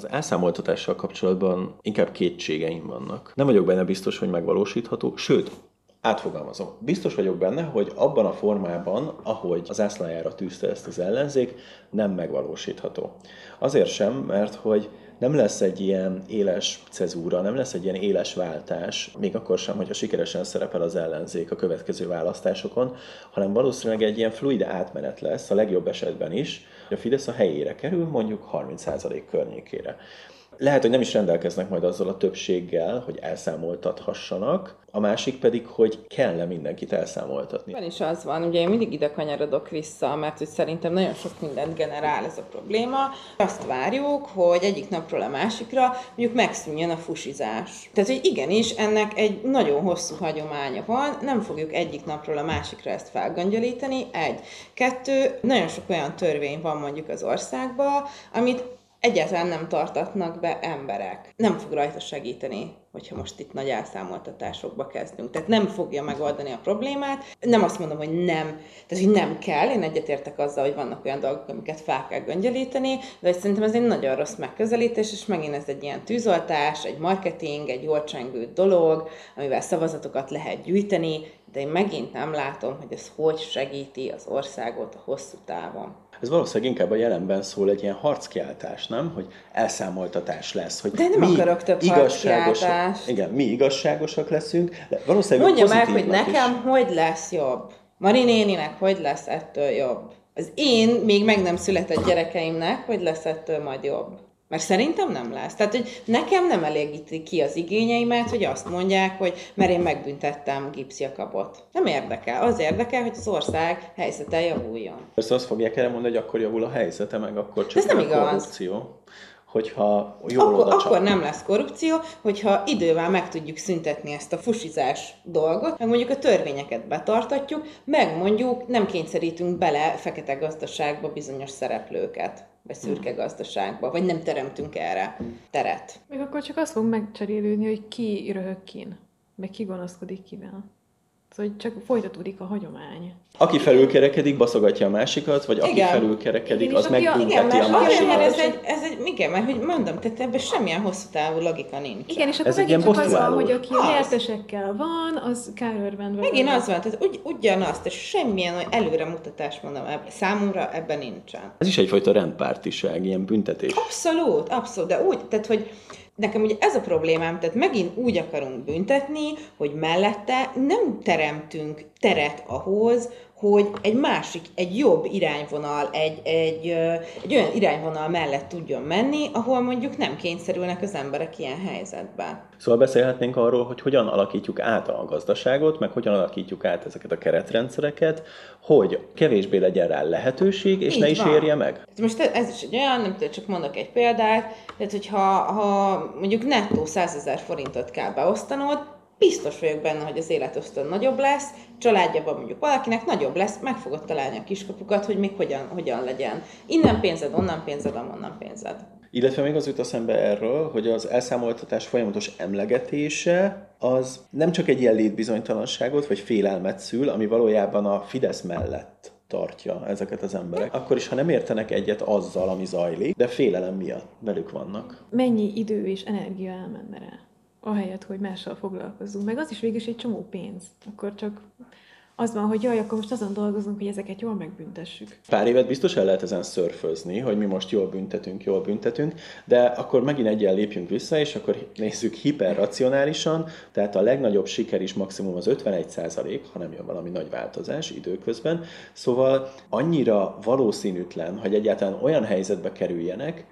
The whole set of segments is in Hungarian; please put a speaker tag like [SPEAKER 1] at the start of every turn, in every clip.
[SPEAKER 1] Az elszámoltatással kapcsolatban inkább kétségeim vannak. Nem vagyok benne biztos, hogy megvalósítható, sőt, Átfogalmazom. Biztos vagyok benne, hogy abban a formában, ahogy az ászlájára tűzte ezt az ellenzék, nem megvalósítható. Azért sem, mert hogy nem lesz egy ilyen éles cezúra, nem lesz egy ilyen éles váltás, még akkor sem, hogyha sikeresen szerepel az ellenzék a következő választásokon, hanem valószínűleg egy ilyen fluid átmenet lesz, a legjobb esetben is, hogy a Fidesz a helyére kerül, mondjuk 30% környékére lehet, hogy nem is rendelkeznek majd azzal a többséggel, hogy elszámoltathassanak, a másik pedig, hogy kell-e mindenkit elszámoltatni.
[SPEAKER 2] Van is az van, ugye én mindig ide kanyarodok vissza, mert hogy szerintem nagyon sok mindent generál ez a probléma. Azt várjuk, hogy egyik napról a másikra mondjuk megszűnjön a fusizás. Tehát, hogy igenis, ennek egy nagyon hosszú hagyománya van, nem fogjuk egyik napról a másikra ezt felgöngyölíteni, egy. Kettő, nagyon sok olyan törvény van mondjuk az országban, amit egyáltalán nem tartatnak be emberek. Nem fog rajta segíteni, hogyha most itt nagy elszámoltatásokba kezdünk. Tehát nem fogja megoldani a problémát. Nem azt mondom, hogy nem, tehát hogy nem kell, én egyetértek azzal, hogy vannak olyan dolgok, amiket fel kell göngyölíteni, de hogy szerintem ez egy nagyon rossz megközelítés, és megint ez egy ilyen tűzoltás, egy marketing, egy jól csengő dolog, amivel szavazatokat lehet gyűjteni, de én megint nem látom, hogy ez hogy segíti az országot a hosszú távon
[SPEAKER 1] ez valószínűleg inkább a jelenben szól egy ilyen harckiáltás, nem? Hogy elszámoltatás lesz. Hogy
[SPEAKER 2] de nem mi akarok több igazságosak,
[SPEAKER 1] Igen, mi igazságosak leszünk, de valószínűleg
[SPEAKER 2] Mondja meg, hogy nekem is. hogy lesz jobb. Mari néninek hogy lesz ettől jobb. Az én még meg nem született gyerekeimnek hogy lesz ettől majd jobb. Mert szerintem nem lesz. Tehát, hogy nekem nem elégíti ki az igényeimet, hogy azt mondják, hogy mert én megbüntettem gipszjakabot. Nem érdekel. Az érdekel, hogy az ország helyzete javuljon.
[SPEAKER 1] Persze azt fogják erre mondani, hogy akkor javul a helyzete, meg akkor csak Ez nem igaz. korrupció hogyha jól
[SPEAKER 2] akkor, akkor nem lesz korrupció, hogyha idővel meg tudjuk szüntetni ezt a fusizás dolgot, meg mondjuk a törvényeket betartatjuk, meg mondjuk nem kényszerítünk bele fekete gazdaságba bizonyos szereplőket vagy szürke gazdaságba, vagy nem teremtünk erre teret.
[SPEAKER 3] Még akkor csak azt fog megcserélődni, hogy ki röhög kin, meg ki gonoszkodik kivel. Szóval csak folytatódik a hagyomány.
[SPEAKER 1] Aki felülkerekedik, baszogatja a másikat, vagy aki igen. felülkerekedik, az megbünteti a, a másikat. Igen,
[SPEAKER 2] ez egy, ez egy, igen, mert hogy mondom, tehát ebben semmilyen hosszú távú logika nincs.
[SPEAKER 3] Igen, és akkor ez megint csak az van, hogy aki a nyertesekkel van, az kárőrben
[SPEAKER 2] Megint az van, tehát ugy, ugyanazt, és semmilyen előremutatás mondom, ebben, számomra ebben nincsen.
[SPEAKER 1] Ez is egyfajta rendpártiság, ilyen büntetés.
[SPEAKER 2] Abszolút, abszolút, de úgy, tehát hogy nekem ugye ez a problémám, tehát megint úgy akarunk büntetni, hogy mellette nem teremtünk teret ahhoz, hogy egy másik, egy jobb irányvonal, egy, egy, egy olyan irányvonal mellett tudjon menni, ahol mondjuk nem kényszerülnek az emberek ilyen helyzetben.
[SPEAKER 1] Szóval beszélhetnénk arról, hogy hogyan alakítjuk át a gazdaságot, meg hogyan alakítjuk át ezeket a keretrendszereket, hogy kevésbé legyen rá lehetőség, és Így ne is van. érje meg.
[SPEAKER 2] Most ez is egy olyan, nem tudom, csak mondok egy példát, tehát hogyha ha mondjuk nettó 100 ezer forintot kell beosztanod, biztos vagyok benne, hogy az életösztön nagyobb lesz, családjában mondjuk valakinek nagyobb lesz, meg fogod találni a kiskapukat, hogy még hogyan, hogyan legyen. Innen pénzed, onnan pénzed, amonnan pénzed.
[SPEAKER 1] Illetve még az jut eszembe erről, hogy az elszámoltatás folyamatos emlegetése az nem csak egy ilyen létbizonytalanságot vagy félelmet szül, ami valójában a Fidesz mellett tartja ezeket az emberek. Akkor is, ha nem értenek egyet azzal, ami zajlik, de félelem miatt velük vannak.
[SPEAKER 3] Mennyi idő és energia elmenne rá? Ahelyett, hogy mással foglalkozzunk. Meg az is végül is egy csomó pénz. Akkor csak az van, hogy jaj, akkor most azon dolgozunk, hogy ezeket jól megbüntessük.
[SPEAKER 1] Pár évet biztos el lehet ezen szörfözni, hogy mi most jól büntetünk, jól büntetünk, de akkor megint egyen lépjünk vissza, és akkor nézzük hiperracionálisan, tehát a legnagyobb siker is maximum az 51 százalék, ha nem jön valami nagy változás időközben. Szóval annyira valószínűtlen, hogy egyáltalán olyan helyzetbe kerüljenek,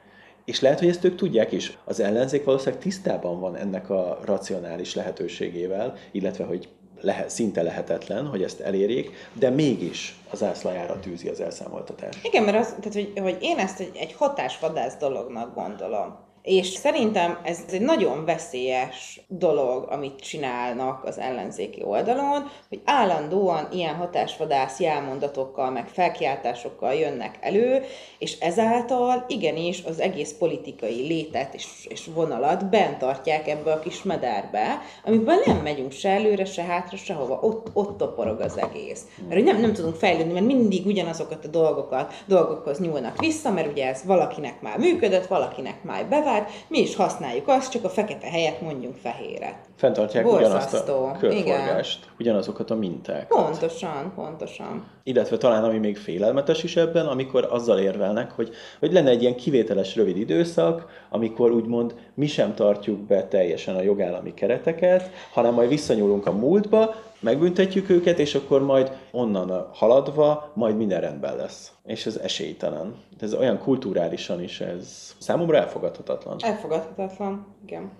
[SPEAKER 1] és lehet, hogy ezt ők tudják is. Az ellenzék valószínűleg tisztában van ennek a racionális lehetőségével, illetve hogy lehet, szinte lehetetlen, hogy ezt elérjék, de mégis az ászlajára tűzi az elszámoltatás.
[SPEAKER 2] Igen, mert az, tehát, hogy, hogy én ezt egy, egy hatásvadász dolognak gondolom. És szerintem ez egy nagyon veszélyes dolog, amit csinálnak az ellenzéki oldalon, hogy állandóan ilyen hatásvadász jelmondatokkal, meg felkiáltásokkal jönnek elő, és ezáltal igenis az egész politikai létet és, és vonalat bent tartják ebbe a kis mederbe, amiben nem megyünk se előre, se hátra, sehova, ott, ott toporog az egész. Mert nem, nem tudunk fejlődni, mert mindig ugyanazokat a dolgokat, dolgokhoz nyúlnak vissza, mert ugye ez valakinek már működött, valakinek már bevált, bevált, mi is használjuk azt, csak a fekete helyett mondjunk fehéret.
[SPEAKER 1] Fenntartják
[SPEAKER 2] Borzasztó.
[SPEAKER 1] ugyanazt a körforgást, ugyanazokat a mintákat.
[SPEAKER 2] Pontosan, pontosan.
[SPEAKER 1] Illetve talán ami még félelmetes is ebben, amikor azzal érvelnek, hogy, hogy lenne egy ilyen kivételes rövid időszak, amikor úgymond mi sem tartjuk be teljesen a jogállami kereteket, hanem majd visszanyúlunk a múltba, megbüntetjük őket, és akkor majd onnan haladva majd minden rendben lesz. És ez esélytelen. Ez olyan kulturálisan is ez számomra elfogadhatatlan.
[SPEAKER 2] Elfogadhatatlan, igen.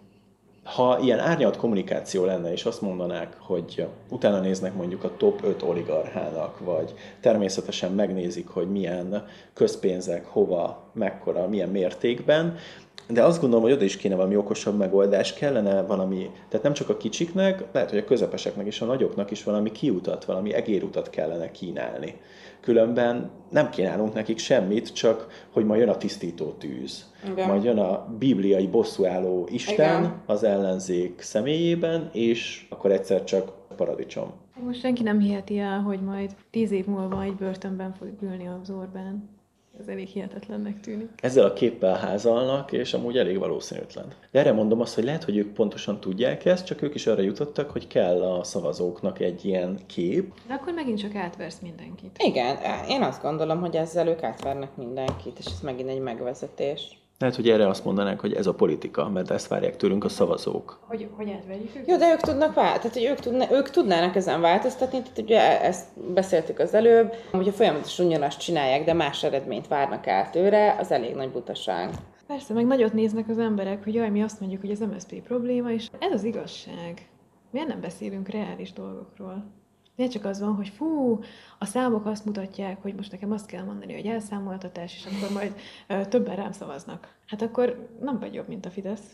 [SPEAKER 1] Ha ilyen árnyalt kommunikáció lenne, és azt mondanák, hogy utána néznek mondjuk a top 5 oligarchának, vagy természetesen megnézik, hogy milyen közpénzek, hova, mekkora, milyen mértékben, de azt gondolom, hogy oda is kéne valami okosabb megoldás, kellene valami, tehát nem csak a kicsiknek, lehet, hogy a közepeseknek és a nagyoknak is valami kiutat, valami egérutat kellene kínálni. Különben nem kínálunk nekik semmit, csak hogy majd jön a tisztító tűz. Igen. Majd jön a bibliai bosszúálló Isten Igen. az ellenzék személyében, és akkor egyszer csak paradicsom.
[SPEAKER 3] Most senki nem hiheti el, hogy majd tíz év múlva egy börtönben fog ülni az Orbán. Ez elég hihetetlennek tűnik.
[SPEAKER 1] Ezzel a képpel házalnak, és amúgy elég valószínűtlen. De erre mondom azt, hogy lehet, hogy ők pontosan tudják ezt, csak ők is arra jutottak, hogy kell a szavazóknak egy ilyen kép.
[SPEAKER 3] De akkor megint csak átversz mindenkit.
[SPEAKER 2] Igen, én azt gondolom, hogy ezzel ők átvernek mindenkit, és ez megint egy megvezetés.
[SPEAKER 1] Lehet, hogy erre azt mondanák, hogy ez a politika, mert ezt várják tőlünk a szavazók.
[SPEAKER 3] Hogy, hogy átverjük őket?
[SPEAKER 2] Jó, de ők tudnak vált, tehát hogy ők, tudna, ők tudnának ezen változtatni, tehát ugye ezt beszéltük az előbb, hogyha folyamatosan ugyanazt csinálják, de más eredményt várnak el tőle, az elég nagy butaság.
[SPEAKER 3] Persze, meg nagyot néznek az emberek, hogy jaj, mi azt mondjuk, hogy az MSZP probléma, és ez az igazság. Miért nem beszélünk reális dolgokról? Miért csak az van, hogy fú, a számok azt mutatják, hogy most nekem azt kell mondani, hogy elszámoltatás, és akkor majd ö, többen rám szavaznak. Hát akkor nem vagy jobb, mint a Fidesz.